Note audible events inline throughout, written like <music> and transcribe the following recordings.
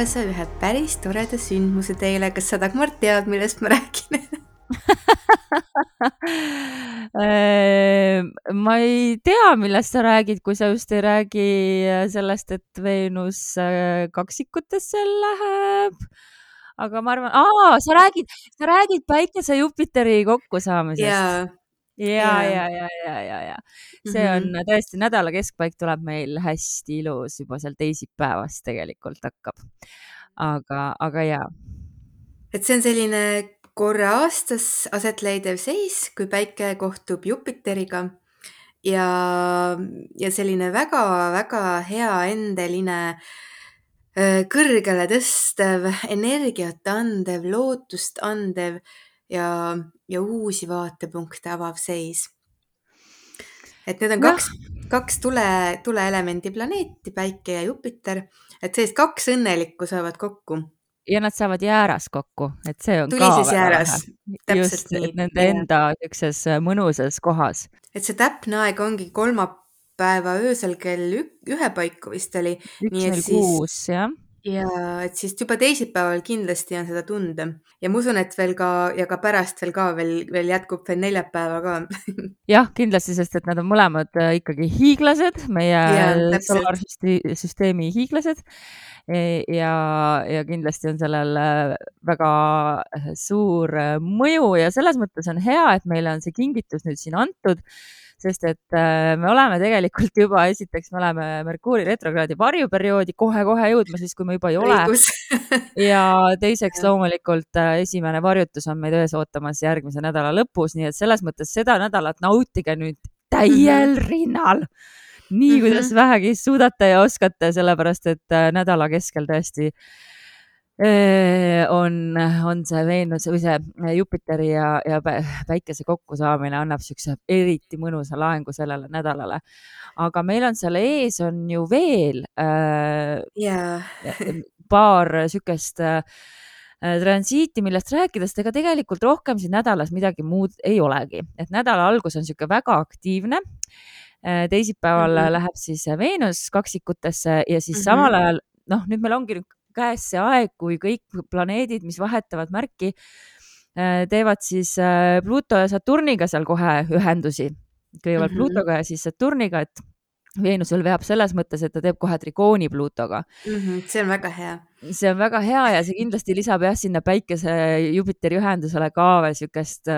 kaasa ühe päris toreda sündmuse teile. kas sa, Dagmar, tead, millest ma räägin <laughs> Ehm, ma ei tea, millest sa räägid, kui sa just ei räägi sellest, et Veenus äh, kaksikutesse läheb. aga ma arvan, sa räägid, sa räägid Päikese Jupiteri kokkusaamisest. Ja, ja, ja, ja, ja, ja see on mm -hmm. tõesti nädala keskpaik tuleb meil hästi ilus juba seal teisipäevast tegelikult hakkab. aga, aga ja. et see on selline korra aastas aset leidev seis, kui päike kohtub Jupiteriga ja, ja selline väga-väga hea endeline, kõrgele tõstev, energiat andev, lootust andev ja, ja uusi vaatepunkte avav seis. et need on kaks, kaks tule, tuleelemendi planeeti, Päike ja Jupiter, et sellist kaks õnnelikku saavad kokku ja nad saavad jääras kokku, et see on tulises ka jääras, just nii. nende enda niisuguses äh, mõnusas kohas. et see täpne aeg ongi kolmapäeva öösel kell ühe paiku vist oli. üks null kuus, jah ja et siis juba teisipäeval kindlasti on seda tunda. Ja ma usun, et veel ka ja ka pärast veel ka veel, veel jätkub veel neljapäeva ka. <laughs> Jah, kindlasti, sest et nad on mõlemad äh, ikkagi hiiglased, meie solaarsüsteemi hiiglased. E, ja, ja kindlasti on sellel äh, väga äh, suur mõju ja selles mõttes on hea, et meile on see kingitus nüüd siin antud, sest et me oleme tegelikult juba, esiteks me oleme Merkuuri retrokraadi varjuperioodi kohe-kohe jõudmas, siis kui me juba ei ole. <laughs> ja teiseks loomulikult esimene varjutus on meid ees ootamas järgmise nädala lõpus, nii et selles mõttes seda nädalat nautige nüüd täiel mhm. rinnal nii, mhm. kuidas vähegi suudate ja oskate, sellepärast et äh, nädala keskel tõesti äh, on, on see Veenus või see äh, Jupiteri ja, ja päikese kokkusaamine annab siukse eriti mõnusa laengu sellele nädalale. aga meil on seal ees on ju veel äh, yeah. paar siukest äh, transiiti, millest rääkida, sest ega tegelikult rohkem siin nädalas midagi muud ei olegi, et nädala algus on niisugune väga aktiivne Äh, teisipäeval mm -hmm. läheb siis äh, Veenus kaksikutesse ja siis mm -hmm. samal ajal, noh, nüüd meil ongi nüüd käes see aeg, kui kõik planeedid, mis vahetavad märki, äh, teevad siis Pluto ja Saturniga seal kohe ühendusi. kõigepealt mm -hmm. Plutoga ja siis Saturniga, et Veenusel veab selles mõttes, et ta teeb kohe trikooni Plutoga mm. -hmm, see on väga hea. see on väga hea ja see kindlasti lisab jah, sinna päikese Jupiteri ühendusele ka veel niisugust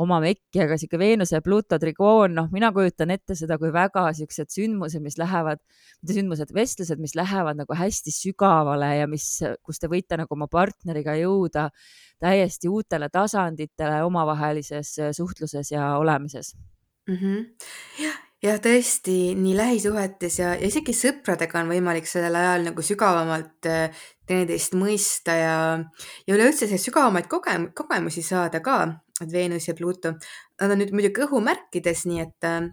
oma mekki, aga sihuke Veenuse ja Pluto trikoon, noh, mina kujutan ette seda kui väga siuksed sündmused, mis lähevad, mitte sündmused, vestlused, mis lähevad nagu hästi sügavale ja mis, kus te võite nagu oma partneriga jõuda täiesti uutele tasanditele omavahelises suhtluses ja olemises mm. -hmm. jah jah, tõesti nii lähisuhetes ja, ja isegi sõpradega on võimalik sellel ajal nagu sügavamalt äh, teineteist mõista ja, ja üleüldse sügavamaid kogem-, kogemusi saada ka Veenus ja Pluto, nad on nüüd muidugi õhumärkides, nii et mm,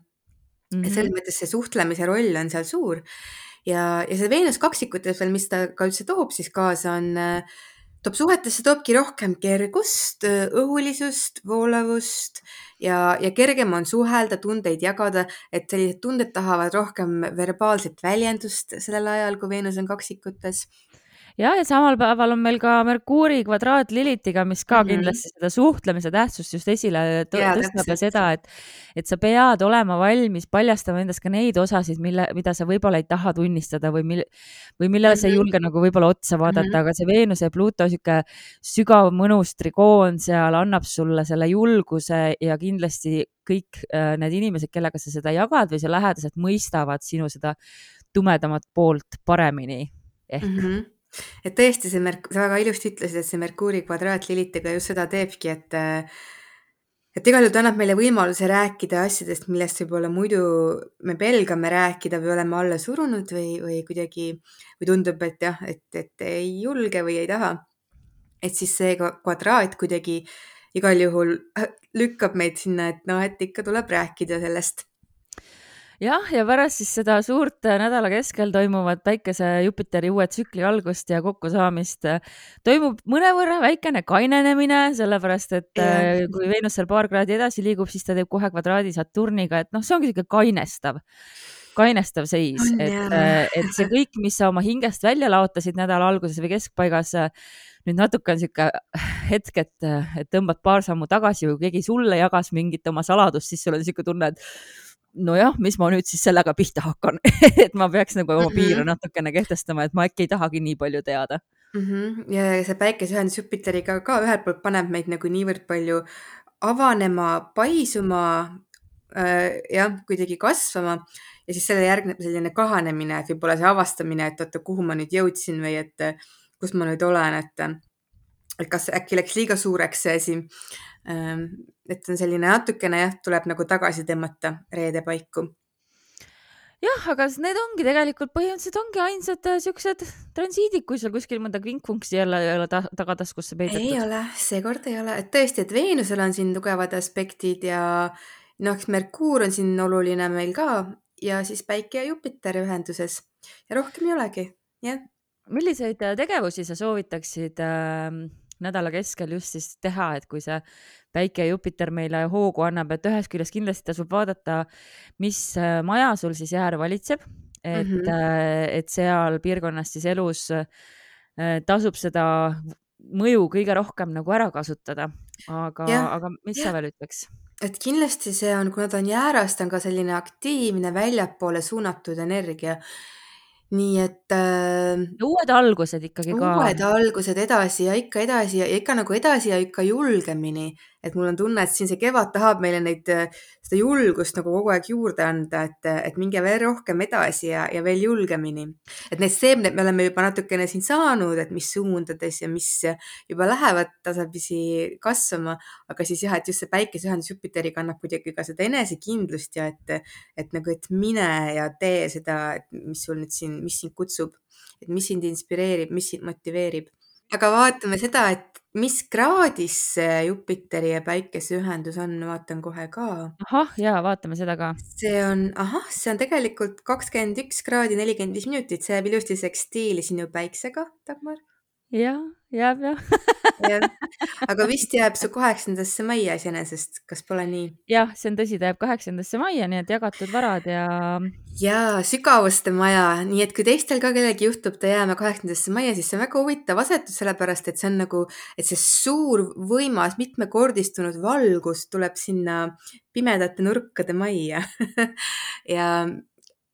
-hmm. selles mhm. mõttes see suhtlemise roll on seal suur. ja, ja see Veenus kaksikutes veel, mis ta ka üldse toob siis kaasa, on, toob suhetesse, toobki rohkem kergust, õhulisust, voolavust ja, ja kergem on suhelda, tundeid jagada, et sellised tunded tahavad rohkem verbaalset väljendust sellel ajal, kui Veenus on kaksikutes ja, ja samal päeval on meil ka Merkuuri kvadraat Lilitiga, mis ka mm -hmm. kindlasti seda suhtlemise tähtsust just esile tõstab ja seda, et, et sa pead olema valmis paljastama endast ka neid osasid, mille, mida sa võib-olla ei taha tunnistada või mil-, või millele mm -hmm. sa ei mhm. julge nagu võib-olla otsa vaadata mm, -hmm. aga see Veenuse ja Pluto sihuke sügav mõnus trikoon seal annab sulle selle julguse ja kindlasti kõik äh, need inimesed, kellega sa seda jagad või sa lähedased, mõistavad sinu seda tumedamat poolt paremini ehk mm. -hmm et tõesti see Merk-, sa väga ilusti ütlesid, et see Merkuuri kvadraat Lilitiga just seda teebki, et et igal juhul ta annab meile võimaluse rääkida asjadest, millest võib-olla muidu me pelgame rääkida või oleme alla surunud või, või kuidagi või tundub, et jah, et, et ei julge või ei taha. et siis see kvadraat kuidagi igal juhul lükkab meid sinna, et noh, et ikka tuleb rääkida sellest jah, ja pärast siis seda suurt äh, nädala keskel toimuvat päikese Jupiteri uue tsükli algust ja kokkusaamist äh, toimub mõnevõrra väikene kainenemine, sellepärast et. Äh, kui Veenus seal paar kraadi edasi liigub, siis ta teeb kohe kvadraadi Saturniga, et noh, see ongi niisugune kainestav kainestav seis, et, et see kõik, mis sa oma hingest välja laotasid nädala alguses või keskpaigas, nüüd natuke on sihuke hetk, et, et tõmbad paar sammu tagasi või keegi sulle jagas mingit oma saladust, siis sul on sihuke tunne, et nojah, mis ma nüüd siis sellega pihta hakkan <laughs> et ma peaks nagu oma piire mhm. natukene kehtestama, et ma äkki ei tahagi nii palju teada mm. -hmm. ja see päikeseühendus Jupiteriga ka ühelt poolt paneb meid nagu niivõrd palju avanema, paisuma äh,, jah, kuidagi kasvama ja siis sellele järgneb selline kahanemine, et võib-olla see avastamine, et oota, kuhu ma nüüd jõudsin või et kus ma nüüd olen, et, et kas äkki läks liiga suureks see asi ähm,. Et on selline natukene jah, tuleb nagu tagasi tõmmata reede paiku jah, aga need ongi tegelikult põhimõtteliselt ongi ainsad äh, siuksed transiidid, kui sul kuskil mõnda kvinkfunksi jälle ei ole ta tagataskusse peidetud. ei ole, seekord ei ole, et tõesti, et Veenusel on siin tugevad aspektid ja noh, eks Merkuur on siin oluline meil ka ja siis Päike ja Jupiter ühenduses ja rohkem ei olegi, jah. milliseid äh, tegevusi sa soovitaksid äh, nädala keskel just siis teha, et kui see päike ja Jupiter meile hoogu annab, et ühest küljest kindlasti tasub vaadata, mis äh, maja sul siis jäär valitseb, et mm, -hmm. et seal piirkonnas siis elus äh, tasub seda mõju kõige rohkem nagu ära kasutada. aga, aga mis ja. sa veel ütleks? et kindlasti see on, kuna ta on jääras, ta on ka selline aktiivne, väljapoole suunatud energia nii et äh,. uued algused ikkagi ka. uued algused edasi ja ikka edasi ja ikka nagu edasi ja ikka julgemini, et mul on tunne, et siin see kevad tahab meile neid, seda julgust nagu kogu aeg juurde anda, et, et minge veel rohkem edasi ja, ja veel julgemini. et need seemned me oleme juba natukene siin saanud, et mis suundades ja mis juba lähevad tasapisi kasvama, aga siis jah, et just see päikeseühendus Jupiteriga annab kuidagi ka seda enesekindlust ja et, et nagu, et mine ja tee seda, mis sul nüüd siin, mis sind kutsub, et mis sind inspireerib, mis sind motiveerib. Aga vaatame seda, et mis kraadis see Jupiteri ja Päikese ühendus on, vaatan kohe ka. ahah, ja vaatame seda ka. see on, ahah, see on tegelikult kakskümmend üks kraadi nelikümmend viis minutit, see jääb ilusti sekstiili sinu päiksega, Dagmar. jah, jääb jah jah, aga <laughs> vist jääb see kaheksandasse majja iseenesest, kas pole nii? jah, see on tõsi, ta jääb kaheksandasse majja, nii et jagatud varad ja. ja sügavuste maja, nii et kui teistel ka kellelgi juhtub ta jääma kaheksandasse majja, siis see on väga huvitav asetus, sellepärast et see on nagu, et see suur, võimas, mitmekordistunud valgus tuleb sinna pimedate nurkade majja <laughs> ja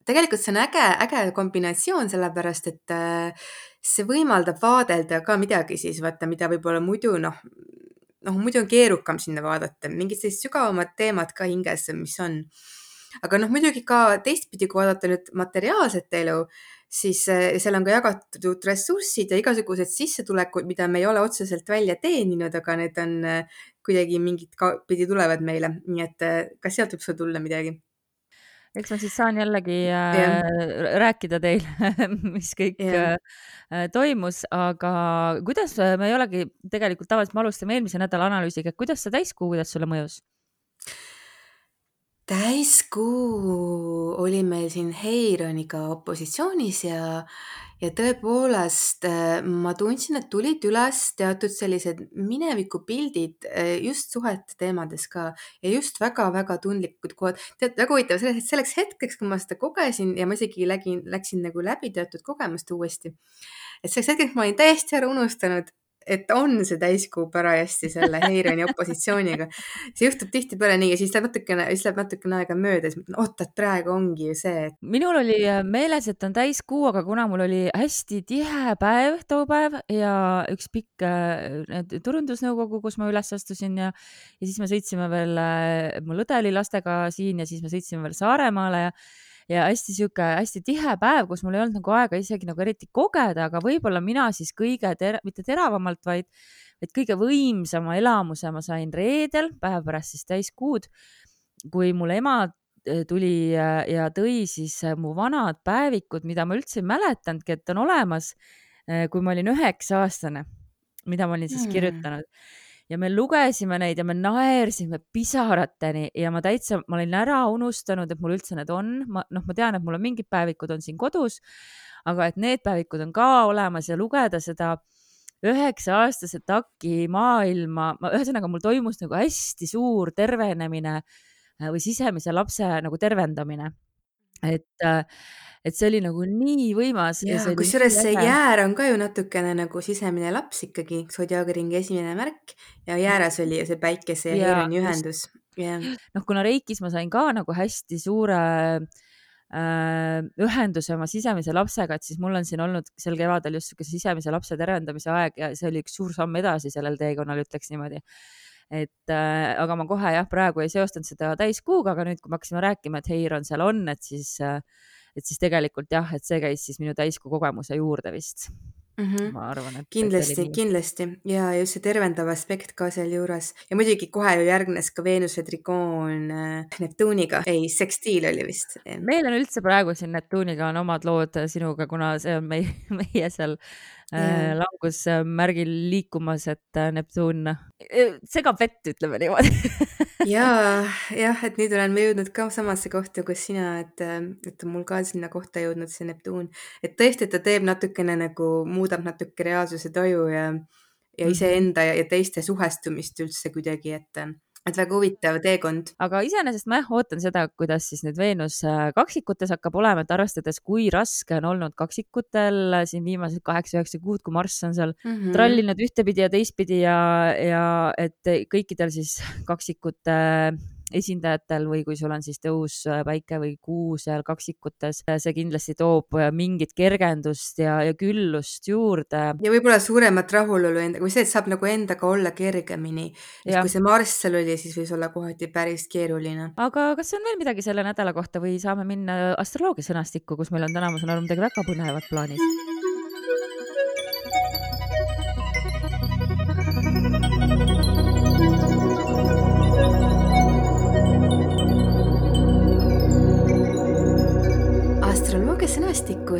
tegelikult see on äge, äge kombinatsioon, sellepärast et äh, see võimaldab vaadelda ka midagi siis vaata, mida võib-olla muidu noh, noh muidu on keerukam sinna vaadata, mingid sellised sügavamad teemad ka hinges, mis on. aga noh, muidugi ka teistpidi, kui vaadata nüüd materiaalset elu, siis äh, seal on ka jagatud ressurssid ja igasugused sissetulekud, mida me ei ole otseselt välja teeninud, aga need on äh, kuidagi mingit pidi tulevad meile, nii et kas sealt võib sul tulla midagi? Eks ma siis saan jällegi äh, rääkida teile <laughs> mis kõik yeah. äh, toimus, aga kuidas äh, me ei olegi tegelikult tavaliselt, me alustame eelmise nädala analüüsiga, kuidas see täiskuu, kuidas sulle mõjus? täiskuu oli meil siin Heironiga opositsioonis ja ja tõepoolest äh, ma tundsin, et tulid üles teatud sellised minevikupildid äh, just suhete teemades ka ja just väga-väga tundlikud kohad. tead, väga huvitav, selleks, selleks hetkeks, kui ma seda kogesin ja ma isegi lägin, läksin nagu läbi teatud kogemust uuesti. et selleks hetkeks ma olin täiesti ära unustanud, et on see täiskuu parajasti selle Heironi opositsiooniga. see juhtub tihtipeale nii ja siis läheb natukene, siis läheb natukene aega mööda, siis mõtlen, oot, et praegu ongi ju see et.... minul oli äh, meeles, et on täiskuu, aga kuna mul oli hästi tihe päev too päev ja üks pikk äh, turundusnõukogu, kus ma üles astusin ja, ja siis me sõitsime veel äh,, mul õde oli lastega siin ja siis me sõitsime veel Saaremaale ja ja hästi sihuke hästi tihe päev, kus mul ei olnud nagu aega isegi nagu eriti kogeda, aga võib-olla mina siis kõige ter-, mitte teravamalt, vaid, vaid kõige võimsama elamuse ma sain reedel, päev pärast siis täiskuud, kui mul ema äh, tuli ja, tõi siis äh, mu vanad päevikud, mida ma üldse ei mäletanudki, et on olemas, äh, kui ma olin üheksa aastane, mida ma olin siis hmm. kirjutanud ja me lugesime neid ja me naersime pisarateni ja ma täitsa, ma olin ära unustanud, et mul üldse need on, ma noh, ma tean, et mul on mingid päevikud on siin kodus, aga et need päevikud on ka olemas ja lugeda seda üheksa-aastase taki maailma, ühesõnaga mul toimus nagu hästi suur tervenemine äh, või sisemise lapse nagu tervendamine et, et see oli nagu nii võimas ja, ja kusjuures see jäär on ka ju natukene nagu sisemine laps ikkagi, Zodiaaga ringi esimene märk ja jääres oli ju see päikese ja, Heironi ühendus. noh, kuna Reikis ma sain ka nagu hästi suure äh, ühenduse oma sisemise lapsega, et siis mul on siin olnud sel kevadel just niisuguse sisemise lapse terendamise aeg ja see oli üks suur samm edasi sellel teekonnal, ütleks niimoodi et äh, aga ma kohe jah, praegu ei seostanud seda täiskuuga, aga nüüd, kui me hakkasime rääkima, et Heiron seal on, et siis äh, et siis tegelikult jah, et see käis siis minu täiskuu kogemuse juurde vist mm. -hmm. ma arvan, et kindlasti, kindlasti ja just see tervendav aspekt ka sealjuures ja muidugi kohe ju järgnes ka Veenuse trikoon äh, Neptuuniga, ei, sekstiil oli vist. meil on üldse praegu siin Neptuuniga on omad lood sinuga, kuna see on meie, <laughs> meie seal yeah. langusmärgil liikumas, et äh, Neptuun äh, segab vett, ütleme niimoodi <laughs> ja, jah, et nüüd olen ma jõudnud ka samasse kohta, kus sina, et, äh, et mul ka sinna kohta jõudnud see Neptuun, et tõesti, et ta teeb natukene nagu, muudab natuke reaalsuse taju ja, ja mhm. iseenda ja, ja teiste suhestumist üldse kuidagi, et et väga huvitav teekond. aga iseenesest ma jah ootan seda, kuidas siis nüüd Veenus äh, kaksikutes hakkab olema, et arvestades, kui raske on olnud kaksikutel äh, siin viimased kaheksa-üheksa kuud, kui Marss on seal mm -hmm. trallinud ühtepidi ja teistpidi ja, ja et kõikidel siis kaksikute esindajatel või kui sul on siis tõus äh, päike või kuu seal kaksikutes, äh, see kindlasti toob äh, mingit kergendust ja, ja küllust juurde. ja võib-olla suuremat rahulolu endaga või see, et saab nagu endaga olla kergemini. kui see Marss seal oli, siis võis olla kohati päris keeruline. aga kas on veel midagi selle nädala kohta või saame minna astroloogia sõnastikku, kus meil on täna, ma saan aru, midagi väga põnevat plaanis?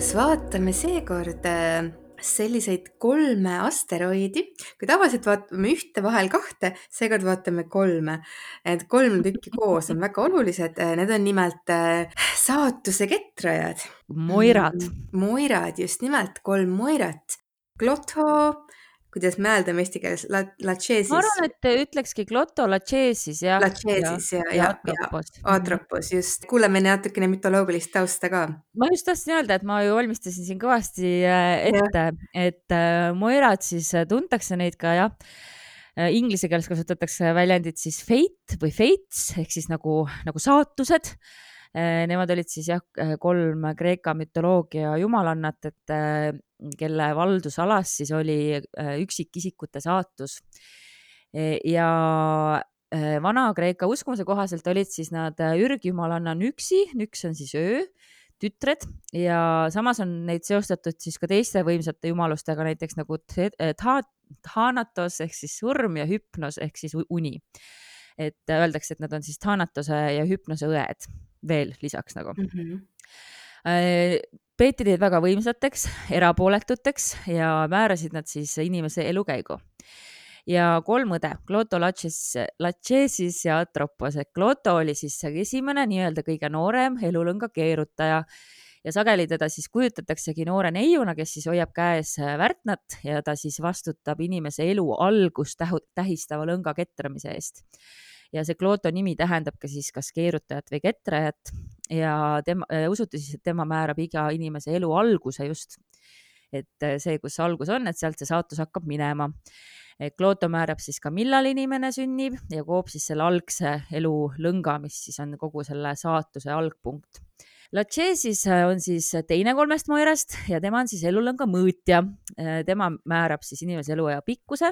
Sõnastikus vaatame seekord äh, selliseid kolme asteroidi. kui tavaliselt vaatame ühte, vahel kahte, seekord vaatame kolme. et kolm tükki koos on väga olulised. Äh, need on nimelt äh, saatuse ketrajad. Moirad. Moirad, just nimelt kolm Moirat. Klotho, kuidas me hääldame eesti keeles, Lachesis. ma arvan, et ütlekski Glotto Lachesis jah. Lachesis ja, ja, ja, ja Atropos, Atropos, just. kuuleme natukene mütoloogilist tausta ka. ma just tahtsin öelda, et ma ju valmistasin siin kõvasti äh, ette, et äh, Moirad siis äh, tuntakse neid ka jah inglise keeles kasutatakse väljendit siis fate või fates ehk siis nagu, nagu saatused Äh, nemad olid siis jah, äh, kolm Kreeka mütoloogia jumalannat, et äh, kelle valdusalas siis oli üksikisikute saatus. ja Vana-Kreeka uskumuse kohaselt olid siis nad ürgjumalanna Nüksi, Nüks on siis öö, tütred ja samas on neid seostatud siis ka teiste võimsate jumalustega, näiteks nagu Thanatos ehk siis surm ja hüpnos ehk siis uni. et öeldakse, et nad on siis Thanatose ja hüpnose õed veel lisaks nagu mm. -hmm peeti neid väga võimsateks, erapooletuteks ja määrasid nad siis inimese elukäigu. ja kolm õde, Cloto, Lachesis ja Atropos, et Cloto oli siis esimene nii-öelda kõige noorem elulõnga keerutaja ja sageli teda siis kujutataksegi noore neiuna, kes siis hoiab käes värtnat ja ta siis vastutab inimese elu algust tähistava lõnga ketramise eest ja see Klooto nimi tähendab ka siis kas keerutajat või ketrajat ja tema, usuti siis, et tema määrab iga inimese elu alguse just. et see, kus algus on, et sealt see saatus hakkab minema. Klooto määrab siis ka, millal inimene sünnib ja koob siis selle algse elu lõnga, mis siis on kogu selle saatuse algpunkt Lachesis on siis teine kolmest moirast ja tema on siis elulõnga mõõtja. tema määrab siis inimese eluea pikkuse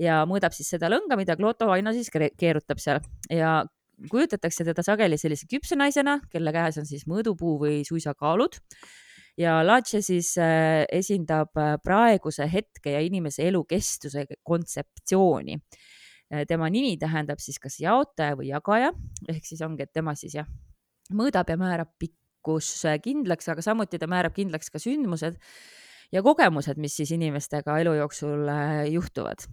ja mõõdab siis seda lõnga, mida Klooto aina siis keerutab seal. Ja kujutatakse teda sageli sellise küpse naisena, kelle käes on siis mõõdupuu või suisa kaalud ja Lache siis äh, esindab äh, praeguse hetke ja inimese elukestuse kontseptsiooni. Äh, tema nimi tähendab siis kas jaotaja või jagaja. Ehk siis ongi, et tema siis jah, mõõdab ja määrab pikkuse kindlaks, aga samuti ta määrab kindlaks ka sündmused ja kogemused, mis siis inimestega elu jooksul juhtuvad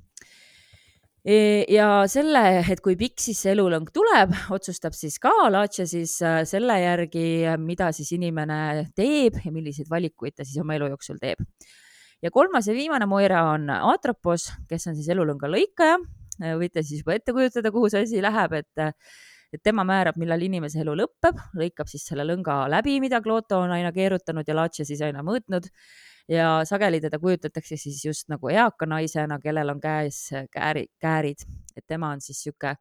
ja selle, et kui pikk siis see elulõng tuleb, otsustab siis ka Laatša siis äh, selle järgi, mida siis inimene teeb ja milliseid valikuid ta siis oma elu jooksul teeb. ja kolmas ja viimane Moira on Atropos, kes on siis elulõnga lõikaja. võite siis juba ette kujutada, kuhu see asi läheb, et et tema määrab, millal inimese elu lõpeb, lõikab siis selle lõnga läbi, mida Klooto on aina keerutanud ja Laatše siis aina mõõtnud ja sageli teda kujutatakse siis just nagu eaka naisena, kellel on käes kääri, käärid, et tema on siis niisugune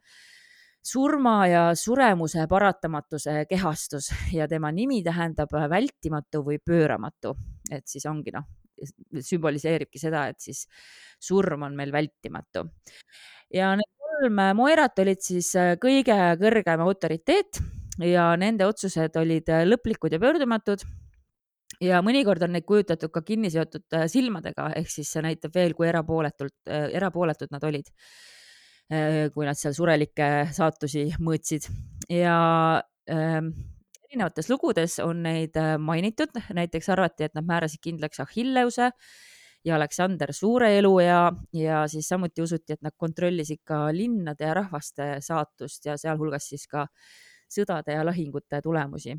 surma ja suremuse paratamatuse kehastus ja tema nimi tähendab vältimatu või pööramatu, et siis ongi noh, sümboliseeribki seda, et siis surm on meil vältimatu. ja need kolm Moirat olid siis kõige kõrgem autoriteet ja nende otsused olid lõplikud ja pöördumatud ja mõnikord on neid kujutatud ka kinni seotud silmadega, ehk siis see näitab veel, kui erapooletult, erapooletud nad olid Äh, kui nad seal surelikke saatusi mõõtsid. Ja ähm, erinevates lugudes on neid äh, mainitud, näiteks arvati, et nad määrasid kindlaks Achilleuse ja Aleksander Suure eluea ja siis samuti usuti, et nad kontrollisid ka linnade ja rahvaste saatust ja sealhulgas siis ka sõdade ja lahingute tulemusi.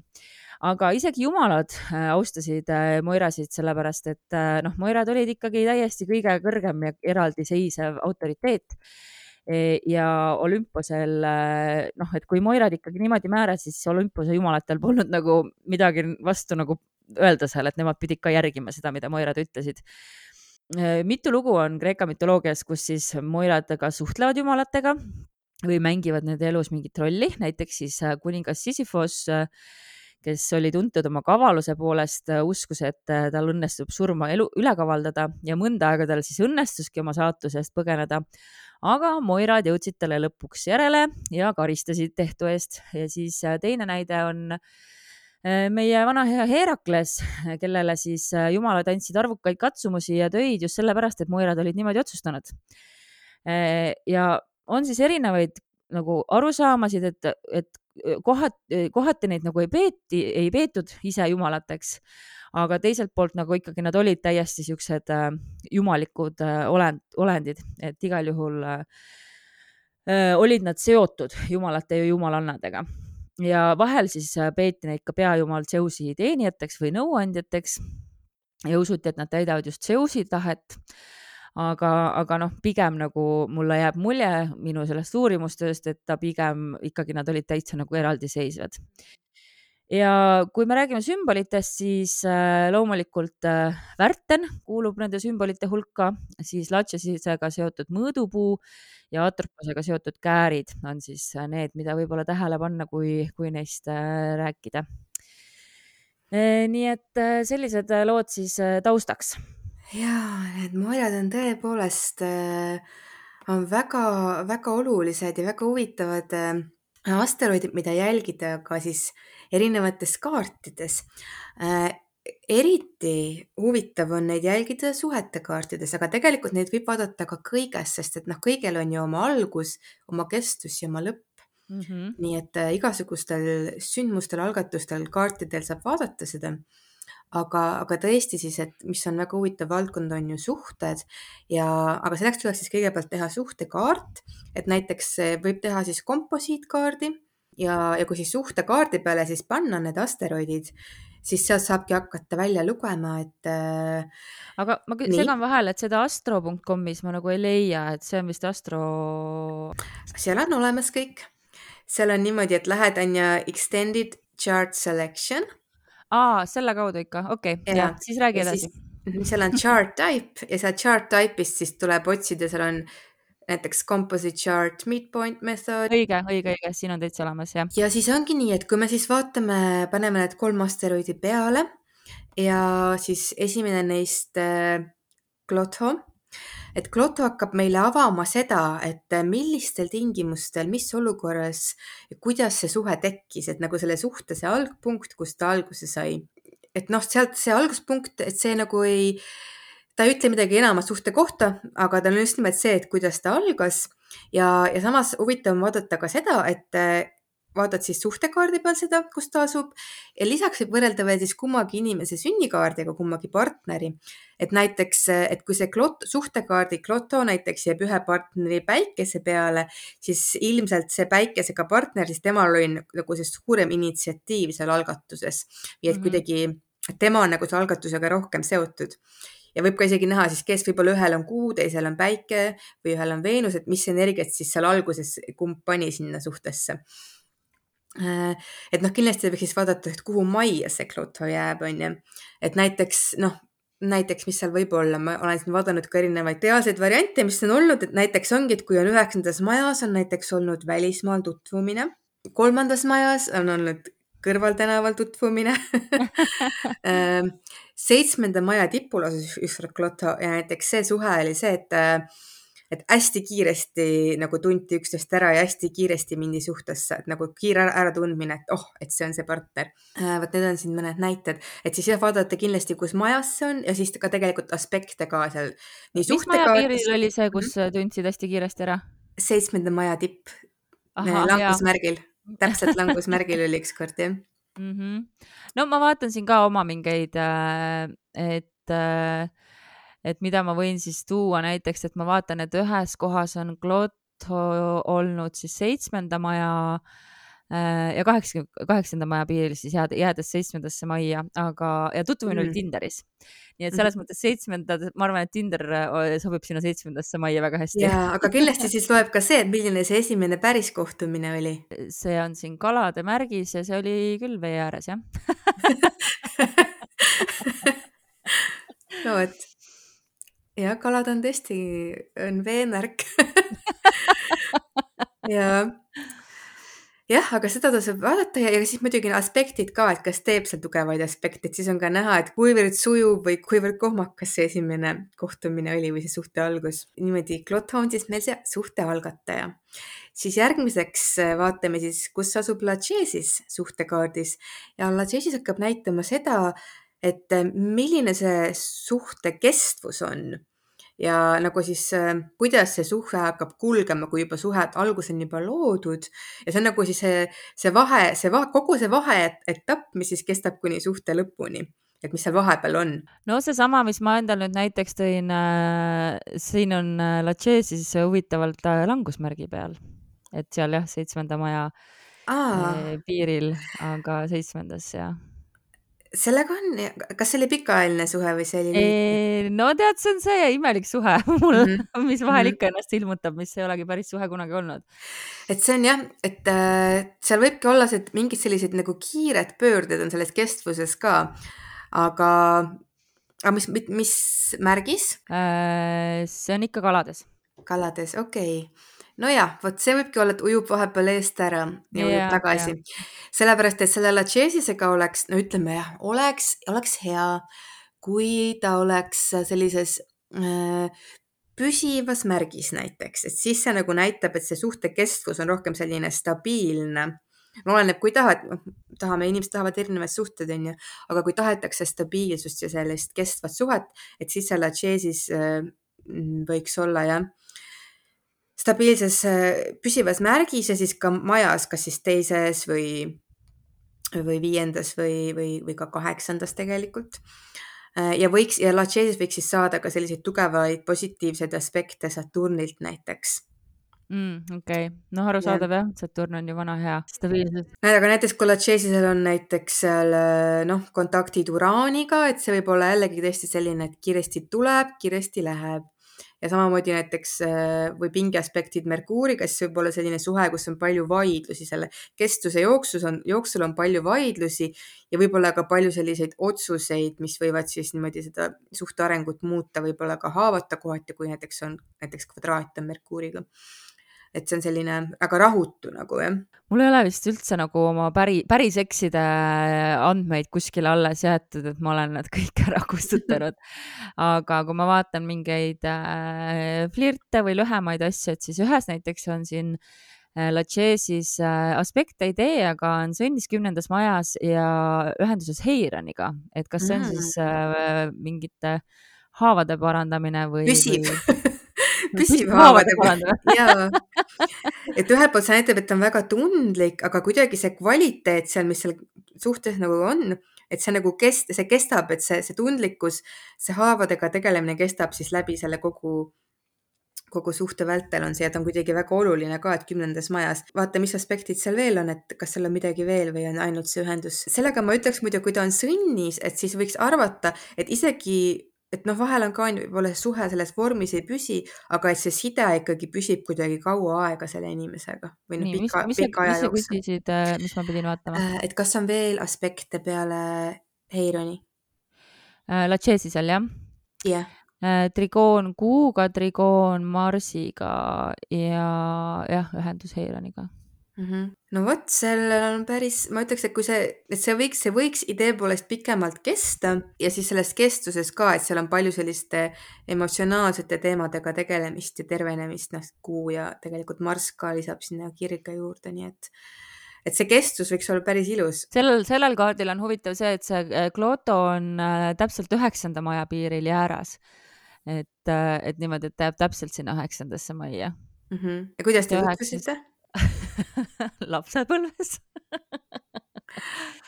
aga isegi jumalad äh, austasid Moirasid, sellepärast et noh, Moirad olid ikkagi täiesti kõige kõrgem ja eraldiseisev autoriteet E, ja Olümposel noh, et kui Moirad ikkagi niimoodi määrasid, siis Olümpose jumalatel polnud nagu midagi vastu nagu öelda seal, et nemad pidid ka järgima seda, mida Moirad ütlesid. E, mitu lugu on Kreeka mütoloogias, kus siis Moirad ka suhtlevad jumalatega või mängivad nende elus mingit rolli, näiteks siis äh, kuningas Sisyphos kes oli tuntud oma kavaluse poolest, uskus, et äh, tal õnnestub surma elu üle kavaldada ja mõnda aega tal siis õnnestuski oma saatusest põgeneda aga Moirad jõudsid talle lõpuks järele ja karistasid tehtu eest ja siis äh, teine näide on äh, meie vana hea Herakles, kellele siis äh, jumalad andsid arvukaid katsumusi ja töid just sellepärast, et Moirad olid niimoodi otsustanud. ja on siis erinevaid nagu arusaamasid, et, et kohati, kohati neid nagu ei peeti, ei peetud ise jumalateks aga teiselt poolt nagu ikkagi nad olid täiesti siuksed äh, jumalikud äh, olend, olendid, et igal juhul äh, äh, olid nad seotud jumalate ja jumalannadega. Ja vahel siis äh, peeti neid ka peajumal Zeusi teenijateks või nõuandjateks. Ja usuti, et nad täidavad just Zeusi tahet aga, aga noh, pigem nagu mulle jääb mulje minu sellest uurimustööst, et ta pigem ikkagi nad olid täitsa nagu eraldiseisvad ja kui me räägime sümbolitest, siis äh, loomulikult äh, värten kuulub nende sümbolite hulka, siis latšasisega seotud mõõdupuu ja atroposega seotud käärid on siis äh, need, mida võib-olla tähele panna, kui, kui neist rääkida. nii et sellised lood siis taustaks. Ja need moljad on tõepoolest on väga-väga olulised ja väga huvitavad asteroidid, mida jälgida ka siis erinevates kaartides. Äh, eriti huvitav on neid jälgida suhete kaartides, aga tegelikult neid võib vaadata ka kõiges, sest et noh, kõigel on ju oma algus, oma kestus ja oma lõpp. Mm -hmm. nii et äh, igasugustel sündmustel, algatustel, kaartidel saab vaadata seda aga, aga tõesti siis, et mis on väga huvitav valdkond, on ju suhted ja, aga selleks tuleks siis kõigepealt teha suhtekaart, et näiteks võib teha siis komposiitkaardi ja, ja kui siis suhtekaardi peale siis panna need asteroidid, siis sealt saabki hakata välja lugema, et äh,. aga ma segan vahele, et seda astro.com'is ma nagu ei leia, et see on vist astro. seal on olemas kõik. seal on niimoodi, et lähed on ju extended chart selection. Aa, selle kaudu ikka, okei okay., ja siis räägi edasi. seal on chart type ja seal chart type'ist siis tuleb otsida, seal on näiteks composite chart, midpoint method. õige, õige, õige, siin on täitsa olemas, jah. ja siis ongi nii, et kui me siis vaatame, paneme need kolm asteroidi peale ja siis esimene neist äh, Klotho, et Klotho hakkab meile avama seda, et millistel tingimustel, mis olukorras, kuidas see suhe tekkis, et nagu selle suhte see algpunkt, kust ta alguse sai. et noh, sealt see alguspunkt, et see nagu ei ta ei ütle midagi enamat suhte kohta, aga tal on just nimelt see, et kuidas ta algas ja, ja samas huvitav on vaadata ka seda, et vaatad siis suhtekaardi peal seda, kus ta asub ja lisaks võib võrrelda veel siis kummagi inimese sünnikaardiga, kummagi partneri. et näiteks, et kui see klot, suhtekaardi kloto näiteks jääb ühe partneri päikese peale, siis ilmselt see päikesega partner, siis temal oli nagu see suurem initsiatiiv seal algatuses. nii et mm -hmm. kuidagi tema on nagu selle algatusega rohkem seotud ja võib ka isegi näha siis, kes võib-olla ühel on kuu, teisel on päike või ühel on Veenus, et mis energiat siis seal alguses kumb pani sinna suhtesse. Äh, et noh, kindlasti võiks siis vaadata, et kuhu majja see Kloto jääb, on ju. et näiteks noh, näiteks, mis seal võib olla, ma olen siin vaadanud ka erinevaid reaalseid variante, mis on olnud, et näiteks ongi, et kui on üheksandas majas on näiteks olnud välismaal tutvumine, kolmandas majas on olnud kõrvaltänaval tutvumine <laughs> ähm, seitsmenda maja tipul asus üks Kloto ja näiteks see suhe oli see, et et hästi kiiresti nagu tunti üksteist ära ja hästi kiiresti mindi suhtesse, et nagu kiire äratundmine, et oh, et see on see partner. Äh, vot need on siin mõned näited, et siis jah, vaadata kindlasti, kus majas see on ja siis ka tegelikult aspekte ka seal. mis maja piiril oli see, kus -hmm. tundsid hästi kiiresti ära? seitsmenda maja tipp, langusmärgil, täpselt <laughs> langusmärgil oli ükskord jah mm. -hmm. no ma vaatan siin ka oma mingeid, äh, et äh, et mida ma võin siis tuua näiteks, et ma vaatan, et ühes kohas on Glotto olnud siis seitsmenda maja äh, ja kaheksa, kaheksanda maja piiril siis jääd, jäädes seitsmendasse majja, aga, ja tutvumine mm. oli Tinderis. nii et selles mm. mõttes seitsmenda, ma arvan, et Tinder äh, sobib sinna seitsmendasse majja väga hästi. ja, aga kindlasti siis loeb ka see, et milline see esimene päris kohtumine oli. see on siin kalade märgis ja see oli küll vee ääres, jah <laughs> no vot jah, kalad on tõesti, on veemärk <laughs> ja jah, aga seda tasub vaadata ja, ja siis muidugi aspektid ka, et kas teeb seal tugevaid aspekte, et siis on ka näha, et kuivõrd sujuv või kuivõrd kohmakas see esimene kohtumine oli või see suhte algus. niimoodi, Klotho on siis meil see suhte algataja. siis järgmiseks äh, vaatame siis, kus asub Lachesis suhtekaardis ja Lachesis hakkab näitama seda, et äh, milline see suhte kestvus on ja nagu siis, äh, kuidas see suhe hakkab kulgema, kui juba suhet algus on juba loodud. Ja see on nagu siis see, see vahe, see vahe, kogu see vaheetapp, mis siis kestab kuni suhte lõpuni. Et mis seal vahepeal on? no seesama, mis ma endal nüüd näiteks tõin äh,, siin on äh, Lachesis huvitavalt äh, langusmärgi peal, et seal jah, seitsmenda maja äh, piiril, aga seitsmendas jah sellega on, kas see oli pikaajaline suhe või see oli? no tead, see on see imelik suhe <laughs> mul mm, -hmm. mis vahel -hmm. ikka ennast ilmutab, mis ei olegi päris suhe kunagi olnud. et see on jah, et äh, seal võibki olla see, et mingid sellised nagu kiired pöörded on selles kestvuses ka, aga, aga mis, mis märgis äh,? see on ikka kalades. kalades, okei okay nojah, vot see võibki olla, et ujub vahepeal eest ära ja ujub yeah, tagasi. yeah.. sellepärast, et selle Lachesis-ega oleks, no ütleme jah, oleks, oleks hea, kui ta oleks sellises äh, püsivas märgis näiteks, et siis see nagu näitab, et see suhte kestvus on rohkem selline stabiilne. No oleneb, kui tahad, noh, tahame, inimesed tahavad erinevaid suhteid, onju, aga kui tahetakse stabiilsust ja sellist kestvat suhet, et siis seal Lachesis äh, võiks olla jah stabiilses püsivas märgis ja siis ka majas, kas siis teises või, või viiendas või, või, või ka kaheksandas tegelikult. ja võiks ja Lachesis võiks siis saada ka selliseid tugevaid positiivseid aspekte Saturnilt näiteks mm,. okei okay., noh, arusaadav jah, Saturn on ju vana hea, stabiilsus. aga näiteks kui Lachesisel on näiteks seal noh, kontaktid Uraaniga, et see võib olla jällegi tõesti selline, et kiiresti tuleb, kiiresti läheb ja samamoodi näiteks äh, või pingeaspektid Merkuuriga, siis võib olla selline suhe, kus on palju vaidlusi, selle kestvuse jooksus on, jooksul on palju vaidlusi ja võib-olla ka palju selliseid otsuseid, mis võivad siis niimoodi seda suhte arengut muuta, võib-olla ka haavata kohati, kui näiteks on näiteks kvadraat on Merkuuriga et see on selline väga rahutu nagu jah. mul ei ole vist üldse nagu oma päri, päris ekside andmeid kuskile alles jäetud, et ma olen nad kõik ära <laughs> kustutanud. aga kui ma vaatan mingeid äh, flirte või lühemaid asju, et siis ühes näiteks on siin äh, Lachesis äh, aspekte idee, aga on sõnnis kümnendas majas ja ühenduses Heiraniga, et kas see on siis äh, mingite haavade parandamine või? püsib või püsiva haavade peal jaa. et ühelt poolt see näitab, et ta on väga tundlik, aga kuidagi see kvaliteet seal, mis seal suhtes nagu on, et see nagu kest-, see kestab, et see, see tundlikkus, see haavadega tegelemine kestab siis läbi selle kogu kogu suhte vältel on see, et on kuidagi väga oluline ka, et kümnendas majas. vaata, mis aspektid seal veel on, et kas seal on midagi veel või on ainult see ühendus. sellega ma ütleks muidu, kui ta on sõnnis, et siis võiks arvata, et isegi et noh, vahel on ka on ju võib-olla see suhe selles vormis ei püsi, aga et see side ikkagi püsib kuidagi kaua aega selle inimesega või noh, pika, pika aja mis sa jooksul. küsisid, mis ma pidin vaatama? et kas on veel aspekte peale Heironi? Lacheesi seal jah? jah yeah trigoon Kuuga, trigoon Marsiga ja jah, ühendus Heironiga -hmm. no vot, sellel on päris, ma ütleks, et kui see, et see võiks, see võiks idee poolest pikemalt kesta ja siis selles kestvuses ka, et seal on palju selliste emotsionaalsete teemadega tegelemist ja tervenemist, noh, Kuu ja tegelikult Marss ka lisab sinna kirge juurde, nii et et see kestus võiks olla päris ilus. sellel, sellel kaardil on huvitav see, et see Kloto on äh, täpselt üheksanda maja piiril jääras et, äh, et niimoodi, et ta jääb täpselt sinna üheksandasse majja mm. -hmm. ja kuidas te tutvusite <laughs> <laughs> lapsepõlves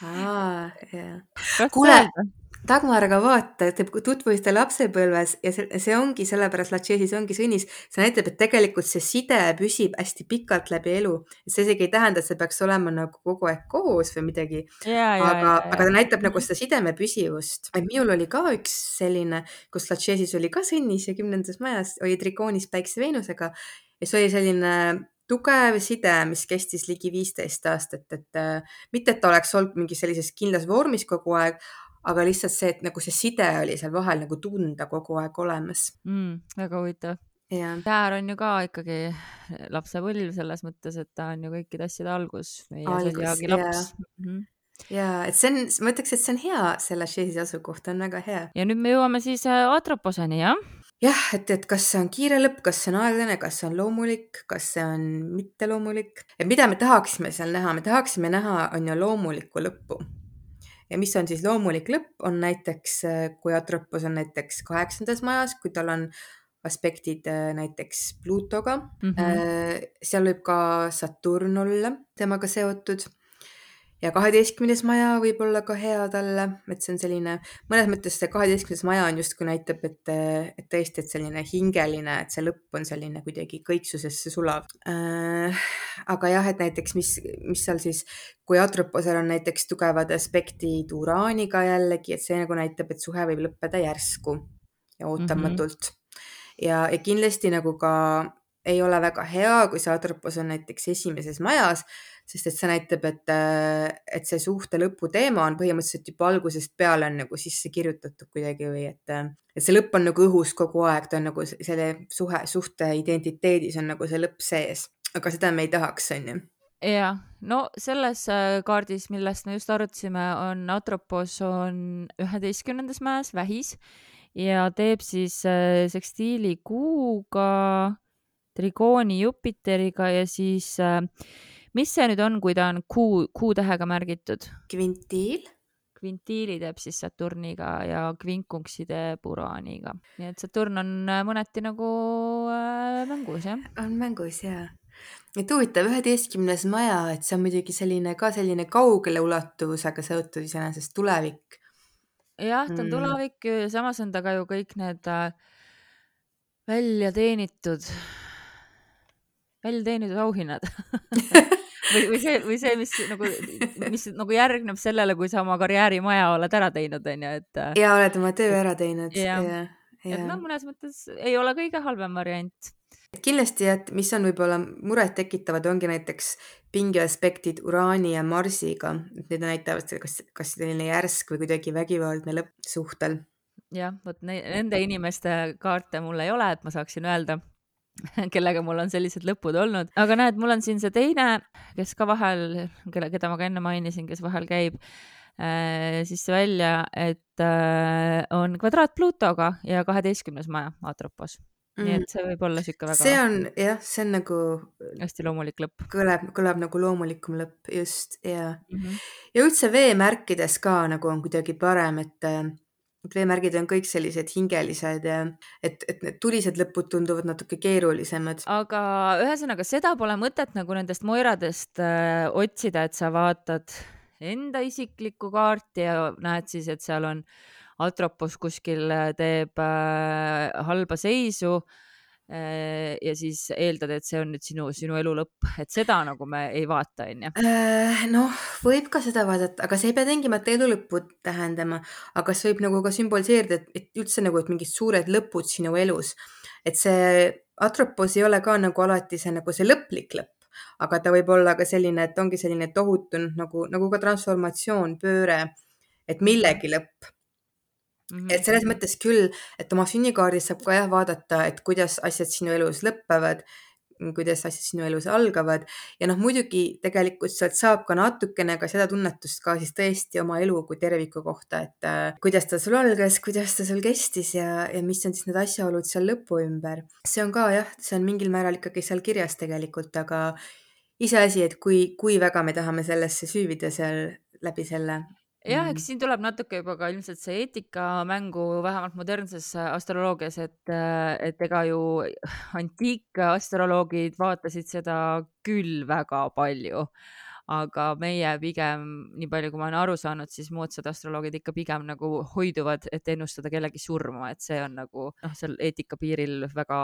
aa, jah. kuule, Dagmar, aga vaata, te tutvusite lapsepõlves ja see, see ongi sellepärast Lachesis ongi sõnnis, see näitab, et tegelikult see side püsib hästi pikalt läbi elu. see isegi ei tähenda, et see peaks olema nagu kogu aeg koos või midagi. aga, aga ta näitab nagu seda sideme püsivust. et minul oli ka üks selline, kus Lachesis oli ka sõnnis ja kümnendas majas oli trikoonis päikse Veenusega ja see oli selline tugev side, mis kestis ligi viisteist aastat, et äh, mitte, et ta oleks olnud mingis sellises kindlas vormis kogu aeg, aga lihtsalt see, et nagu see side oli seal vahel nagu tunda kogu aeg olemas mm,. väga huvitav. Täär on ju ka ikkagi lapsepõlv selles mõttes, et ta on ju kõikide asjade algus. algus, jaa. Mhm. ja et see on, ma ütleks, et see on hea, selle Chase'i asukoht on väga hea. ja nüüd me jõuame siis äh, Atroposeni, jah? Jah, et, et kas see on kiire lõpp, kas see on aeglane, kas see on loomulik, kas see on mitteloomulik, et mida me tahaksime seal näha, me tahaksime näha, on ju loomulikku lõppu ja mis on siis loomulik lõpp, on näiteks, äh, kui Atropos on näiteks kaheksandas majas, kui tal on aspektid äh, näiteks Pluutoga mm. -hmm. seal võib ka Saturn olla temaga seotud ja kaheteistkümnes maja võib olla ka hea talle, et see on selline, mõnes mõttes see kaheteistkümnes maja on justkui näitab, et, et tõesti, et selline hingeline, et see lõpp on selline kuidagi kõiksusesse sulav äh,. aga jah, et näiteks, mis, mis seal siis, kui Atroposel on näiteks tugevad aspektid uraaniga jällegi, et see nagu näitab, et suhe võib lõppeda järsku ja ootamatult mm. -hmm. ja, ja kindlasti nagu ka ei ole väga hea, kui see Atropos on näiteks esimeses majas sest et see näitab, et, äh, et see suhte lõpu teema on põhimõtteliselt juba algusest peale on nagu sisse kirjutatud kuidagi või et, äh, et see lõpp on nagu õhus kogu aeg, ta on nagu selle suhe, suhte identiteedis on nagu see lõpp sees, aga seda me ei tahaks, on ju. Jah, no selles äh, kaardis, millest me just arutasime, on Atropos on üheteistkümnendas mäes Vähis ja teeb siis sekstiili Kuuga, trigooni Jupiteriga ja siis mis see nüüd on, kui ta on kuu, kuutähega märgitud? kvintiil. kvintiili teeb siis Saturniga ja kvinkunksi teeb Uraaniga, nii et Saturn on äh, mõneti nagu äh, mängus, jah? on mängus ja et huvitav, üheteistkümnes maja, et see on muidugi selline ka selline kaugele ulatuvusega seotud iseenesest tulevik. jah, ta on mm. tulevik, samas on ta ka ju kõik need äh, välja teenitud, välja teenitud auhinnad <laughs> või, või see, või see, mis nagu, mis nagu järgneb sellele, kui sa oma karjäärimaja oled ära teinud, on ju, et. Äh, ja oled oma töö ära teinud. et noh, mõnes mõttes ei ole kõige halvem variant. kindlasti, et mis on võib-olla murettekitavad, ongi näiteks pingeaspektid Uraani ja Marsiga, et need näitavad, kas, kas selline järsk või kuidagi vägivaldne lõpp suhtel. jah, vot nende inimeste kaarte mul ei ole, et ma saaksin öelda <laughs> kellega mul on sellised lõpud olnud, aga näed, mul on siin see teine, kes ka vahel, kelle, keda ma ka enne mainisin, kes vahel käib äh, sisse välja, et äh, on kvadraat Pluutoga ja kaheteistkümnes maja Atropos mm.. nii et see võib olla sihuke väga. see on jah, see on nagu. hästi loomulik lõpp. kõlab, kõlab nagu loomulikum lõpp, just ja mm. -hmm. ja üldse veemärkides ka nagu on kuidagi parem, et et veemärgid on kõik sellised hingelised et, et need tulised lõpud tunduvad natuke keerulisemad. aga ühesõnaga, seda pole mõtet nagu nendest moiradest äh, otsida, et sa vaatad enda isiklikku kaarti ja näed siis, et seal on Atropos kuskil äh, teeb äh, halba seisu ja siis eeldad, et see on nüüd sinu, sinu elu lõpp, et seda nagu me ei vaata, onju. Äh, noh, võib ka seda vaadata, aga see ei pea tingimata elu lõppu tähendama, aga see võib nagu ka sümboliseerida, et üldse nagu, et mingid suured lõpud sinu elus, et see atropos ei ole ka nagu alati see nagu see lõplik lõpp, aga ta võib olla ka selline, et ongi selline tohutu nagu, nagu ka transformatsioon, pööre, et millegi lõpp Mm -hmm. et selles mõttes küll, et oma sünnikaardis saab ka jah vaadata, et kuidas asjad sinu elus lõpevad, kuidas asjad sinu elus algavad ja noh, muidugi tegelikult sealt saab ka natukene ka seda tunnetust ka siis tõesti oma elu kui terviku kohta, et äh, kuidas ta sul algas, kuidas ta sul kestis ja, ja mis on siis need asjaolud seal lõpu ümber. see on ka jah, see on mingil määral ikkagi seal kirjas tegelikult, aga iseasi, et kui, kui väga me tahame sellesse süüvida seal läbi selle jah, eks mm. siin tuleb natuke juba ka ilmselt see eetika mängu, vähemalt modernses astroloogias, et, et ega ju antiikastroloogid vaatasid seda küll väga palju. aga meie pigem, nii palju kui ma olen aru saanud, siis moodsad astroloogid ikka pigem nagu hoiduvad, et ennustada kellegi surma, et see on nagu noh, seal eetika piiril väga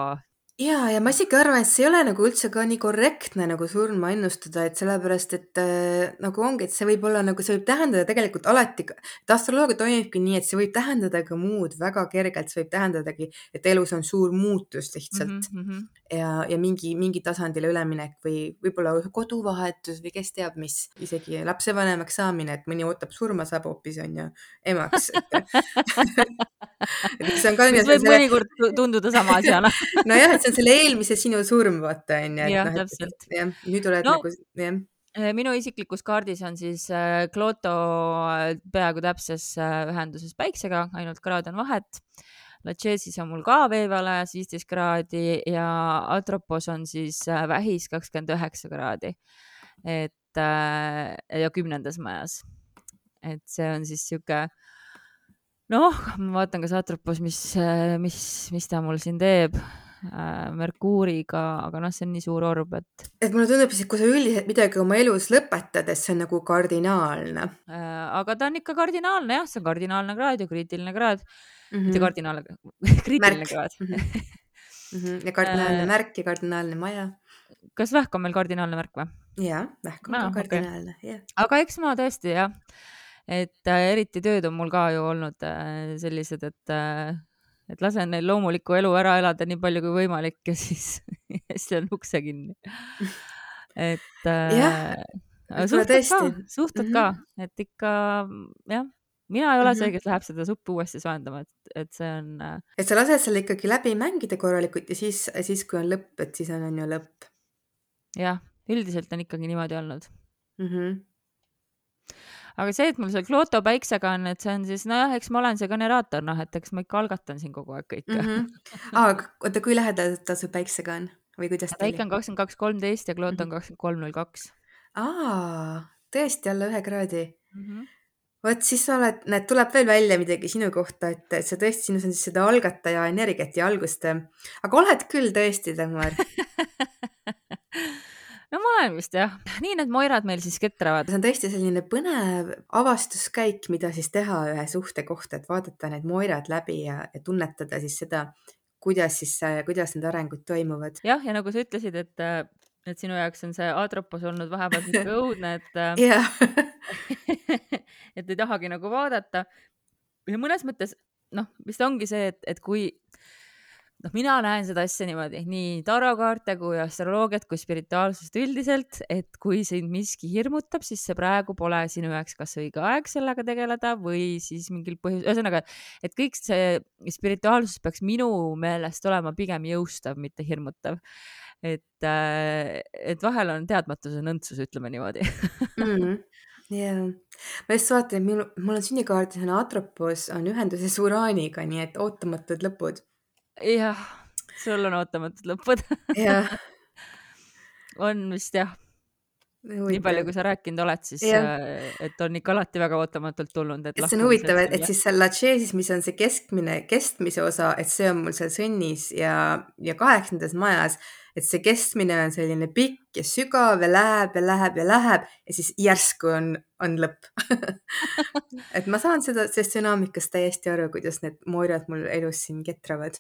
ja, ja ma isegi arvan, et see ei ole nagu üldse ka nii korrektne nagu surma ennustada, et sellepärast, et äh, nagu ongi, et see võib olla nagu, see võib tähendada tegelikult alati, et astroloogia toimibki nii, et see võib tähendada ka muud väga kergelt, see võib tähendadagi, et elus on suur muutus lihtsalt mm -hmm. ja, ja mingi, mingi tasandile üleminek või võib-olla koduvahetus või kes teab, mis, isegi lapsevanemaks saamine, et mõni ootab surma, saab hoopis on ju emaks et <laughs> see on ka. mis võib mõnikord tunduda sama asjana <laughs> nojah, et see on selle eelmise sinu surm, vaata onju. jah no,, täpselt. jah, nüüd oled no, nagu, jah eh, minu isiklikus kaardis on siis äh, Kloto äh, peaaegu täpses ühenduses Päiksega, ainult kraad on vahet. Lachesis on mul ka veevalajas viisteist kraadi ja Atropos on siis Vähis kakskümmend üheksa kraadi. et ja kümnendas majas. et see on siis sihuke noh, ma vaatan, kas Atropos, mis, mis, mis ta mul siin teeb Merkuuriga, aga noh, see on nii suur orb, et. et mulle tundub et kui sa üldiselt midagi oma elus lõpetad, et see on nagu kardinaalne äh,. aga ta on ikka kardinaalne jah, see on kardinaalne kraad ja kriitiline kraad mm. -hmm. mitte kardinaalne, <laughs> kriitiline Märk. kraad mm. -hmm. Mm -hmm. ja <laughs> kardinaalne äh, märk ja kardinaalne maja. kas vähk on meil kardinaalne märk või? ja, vähk on no, ka kardinaalne okay., jah. aga eks ma tõesti jah et äh, eriti tööd on mul ka ju olnud äh, sellised, et äh, et lasen neil loomulikku elu ära elada nii palju kui võimalik ja siis, <laughs> siis löön ukse kinni. et äh, suhted ka, suhted mm -hmm. ka, et ikka jah, mina ei ole mm -hmm. see, kes läheb seda suppi uuesti soojendama, et, et see on. Äh, et sa lased seal ikkagi läbi mängida korralikult ja siis, siis kui on lõpp, et siis on, on ju lõpp. jah, üldiselt on ikkagi niimoodi olnud mm. -hmm aga see, et mul seal Kloto päiksega on, et see on siis nojah, eks ma olen see generaator, noh, et eks ma ikka algatan siin kogu aeg kõike mm. -hmm. aa, oota, kui lähedal ta su päiksega on või kuidas ta oli? päike on kakskümmend kaks, kolmteist ja Kloto on mhm. kakskümmend kolm, null kaks. aa, tõesti alla ühe kraadi mm. -hmm vot siis sa oled, näed, tuleb veel välja midagi sinu kohta, et, et sa tõesti, sinus on siis seda algataja energiat ja algust. aga oled küll tõesti, Dagmar <laughs> no ma olen vist jah, nii need moirad meil siis ketravad. see on tõesti selline põnev avastuskäik, mida siis teha ühe suhte kohta, et vaadata need moirad läbi ja, ja tunnetada siis seda, kuidas siis, kuidas need arengud toimuvad. jah, ja nagu sa ütlesid, et, et sinu jaoks on see Atropos olnud vahepeal <laughs> niisugune õudne, et <laughs> et ei tahagi nagu vaadata. ja mõnes mõttes noh, vist ongi see, et, et kui noh, mina näen seda asja niimoodi, nii tarokaarte kui astroloogiat kui spirituaalsust üldiselt, et kui sind miski hirmutab, siis see praegu pole sinu jaoks kas õige aeg sellega tegeleda või siis mingil põhjusel, ühesõnaga, et kõik see spirituaalsus peaks minu meelest olema pigem jõustav, mitte hirmutav. et, äh, et vahel on teadmatuse nõntsus, ütleme niimoodi <laughs> mm. -hmm jah, ma just vaatan, mul, mul on sünnikaardis on Atropos on ühenduses Uraaniga, nii et ootamatud lõpud jah, sul on ootamatud lõpud. Jah. <laughs> On vist jah. nii palju, kui sa rääkinud oled, siis äh, et on ikka alati väga ootamatult tulnud. et see on huvitav, et, et siis seal Lachesis, mis on see keskmine, kestmise osa, et see on mul seal sõnnis ja, ja kaheksandas majas, et see kestmine on selline pikk ja sügav ja läheb ja läheb ja läheb ja siis järsku on, on lõpp. <laughs> Et ma saan seda, sellest dünaamikast täiesti aru, kuidas need moirad mul elus siin ketravad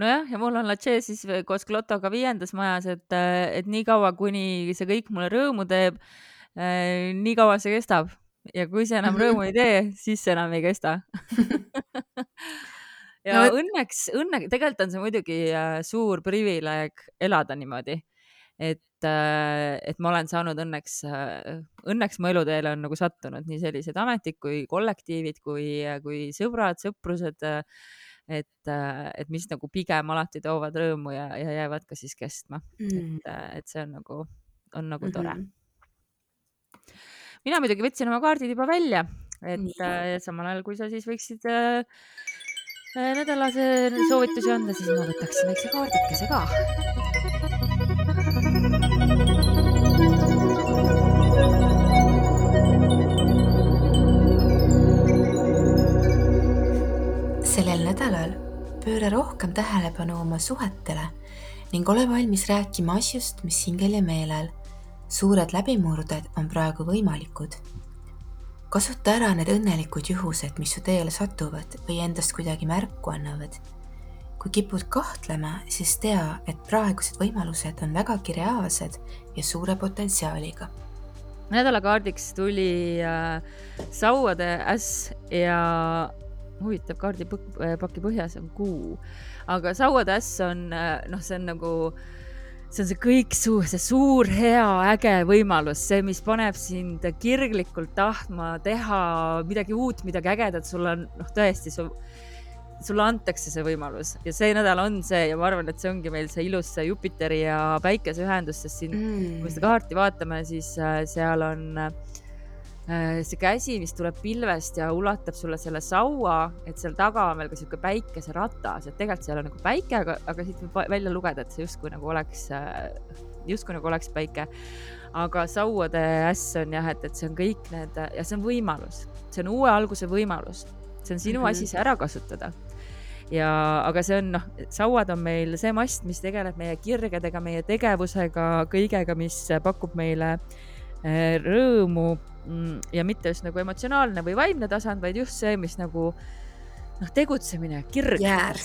nojah, ja mul on Lache siis koos Klottoga viiendas majas, et, et niikaua, kuni see kõik mulle rõõmu teeb, nii kaua see kestab. Ja kui see enam rõõmu ei tee, siis see enam ei kesta. <laughs> Ja no, õnneks, õnne, tegelikult on see muidugi äh, suur privileeg elada niimoodi, et, äh, et ma olen saanud õnneks, õnneks mu eluteele on nagu sattunud nii sellised ametid kui kollektiivid kui, kui sõbrad, sõprused et, et mis nagu pigem alati toovad rõõmu ja, ja jäävad ka siis kestma mm.. et, et see on nagu, on nagu tore mm. -hmm. mina muidugi võtsin oma kaardid juba välja, et ja. samal ajal, kui sa siis võiksid äh, nädalase soovitusi anda, siis ma võtaksin väikse kaardikese ka. Sellel nädalal pööra rohkem tähelepanu oma suhetele ning ole valmis rääkima asjust, mis hingel ja meelel. suured läbimurded on praegu võimalikud kasuta ära need õnnelikud juhused, mis su teele satuvad või endast kuidagi märku annavad. kui kipud kahtlema, siis tea, et praegused võimalused on vägagi reaalsed ja suure potentsiaaliga. nädalakaardiks tuli äh, sauade äss ja huvitav kaardipaki põhjas on kuu, aga sauade äss on äh, noh, see on nagu äh, see on see kõik suur, see suur, hea, äge võimalus, see, mis paneb sind kirglikult tahtma teha midagi uut, midagi ägedat, sul on noh, tõesti su, sulle antakse see võimalus. Ja see nädal on see ja ma arvan, et see ongi meil see ilus see Jupiteri ja päikese ühendus, sest siin mm., kui me seda kaarti vaatame, siis äh, seal on äh, Äh, see käsi, mis tuleb pilvest ja ulatab sulle selle saua, et seal taga on veel ka sihuke päikeseratas, et tegelikult seal on nagu päike, aga, aga siit võib välja lugeda, et see justkui nagu oleks, äh, justkui nagu oleks päike. aga sauade äss on jah, et, et see on kõik need ja see on võimalus, see on uue alguse võimalus, see on sinu mm -hmm. asi see ära kasutada ja, aga see on noh, sauad on meil see mast, mis tegeleb meie kirgedega, meie tegevusega, kõigega, mis pakub meile äh, rõõmu Mm, ja mitte just nagu emotsionaalne või vaimne tasand, vaid just see, mis nagu noh, tegutsemine, kirg. jäär.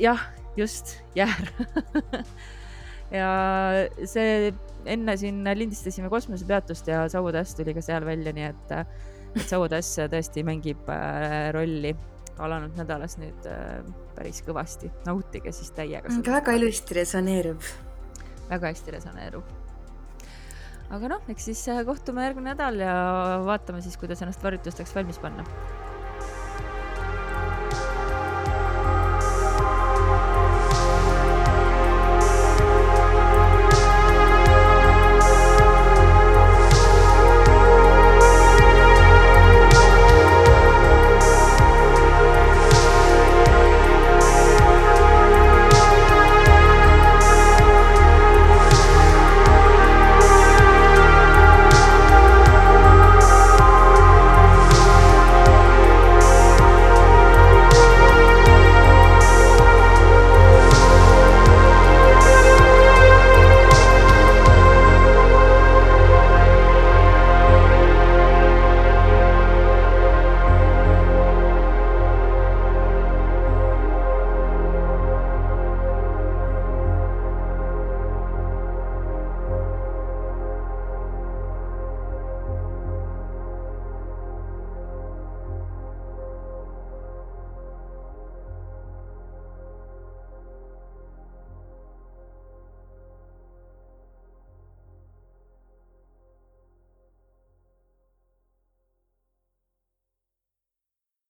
jah, just, jäär <laughs> ja see enne siin lindistasime kosmosepeatust ja sauatass tuli ka seal välja, nii et, et sauatass tõesti mängib äh, rolli alanud nädalas nüüd päris kõvasti. nautige siis täiega. väga ilusti resoneerub. väga hästi resoneerub aga noh, eks siis äh, kohtume järgmine nädal ja vaatame siis, kuidas ennast varjutusteks valmis panna